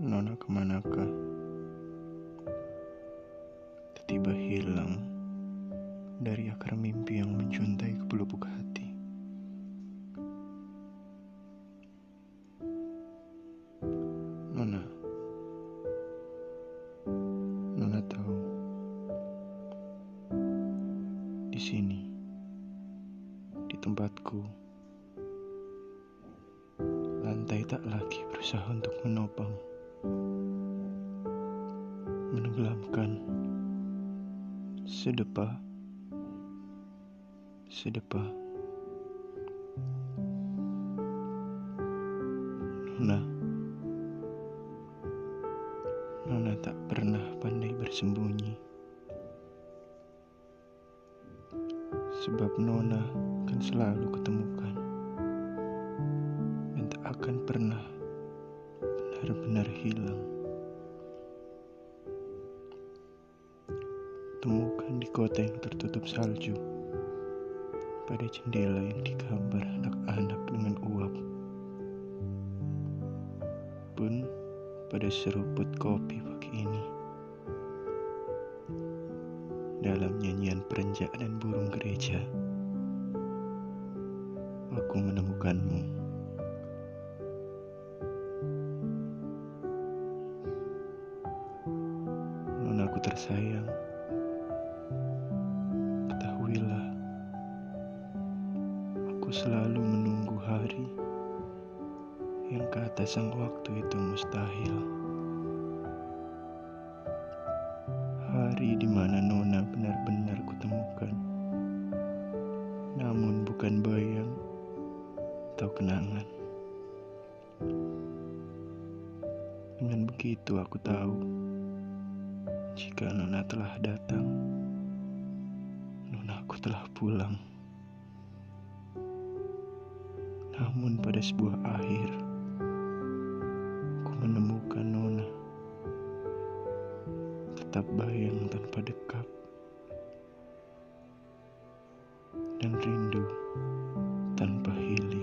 Nona ke manakah? Tiba hilang dari akar mimpi yang menjuntai ke pelupuk hati. Nona, Nona tahu di sini, di tempatku, lantai tak lagi berusaha untuk menopang, menenggelamkan, sedepa, sedepa. Nona, Nona tak pernah pandai bersembunyi. Sebab Nona akan selalu ketemukan dan tak akan pernah benar-benar hilang. Temukan di kota yang tertutup salju, pada jendela yang digambar anak-anak dengan uap. Pun pada seruput kopi pagi ini. Dalam nyanyian perenjak dan burung gereja, aku menemukanmu. Nonaku tersayang, aku selalu menunggu hari yang kata sang waktu itu mustahil. Hari di mana Nona benar-benar kutemukan, namun bukan bayang atau kenangan. Dengan begitu aku tahu jika Nona telah datang, Nona aku telah pulang. Namun pada sebuah akhir, ku menemukan Nona. Tetap bayang tanpa dekap. Dan rindu tanpa hilir.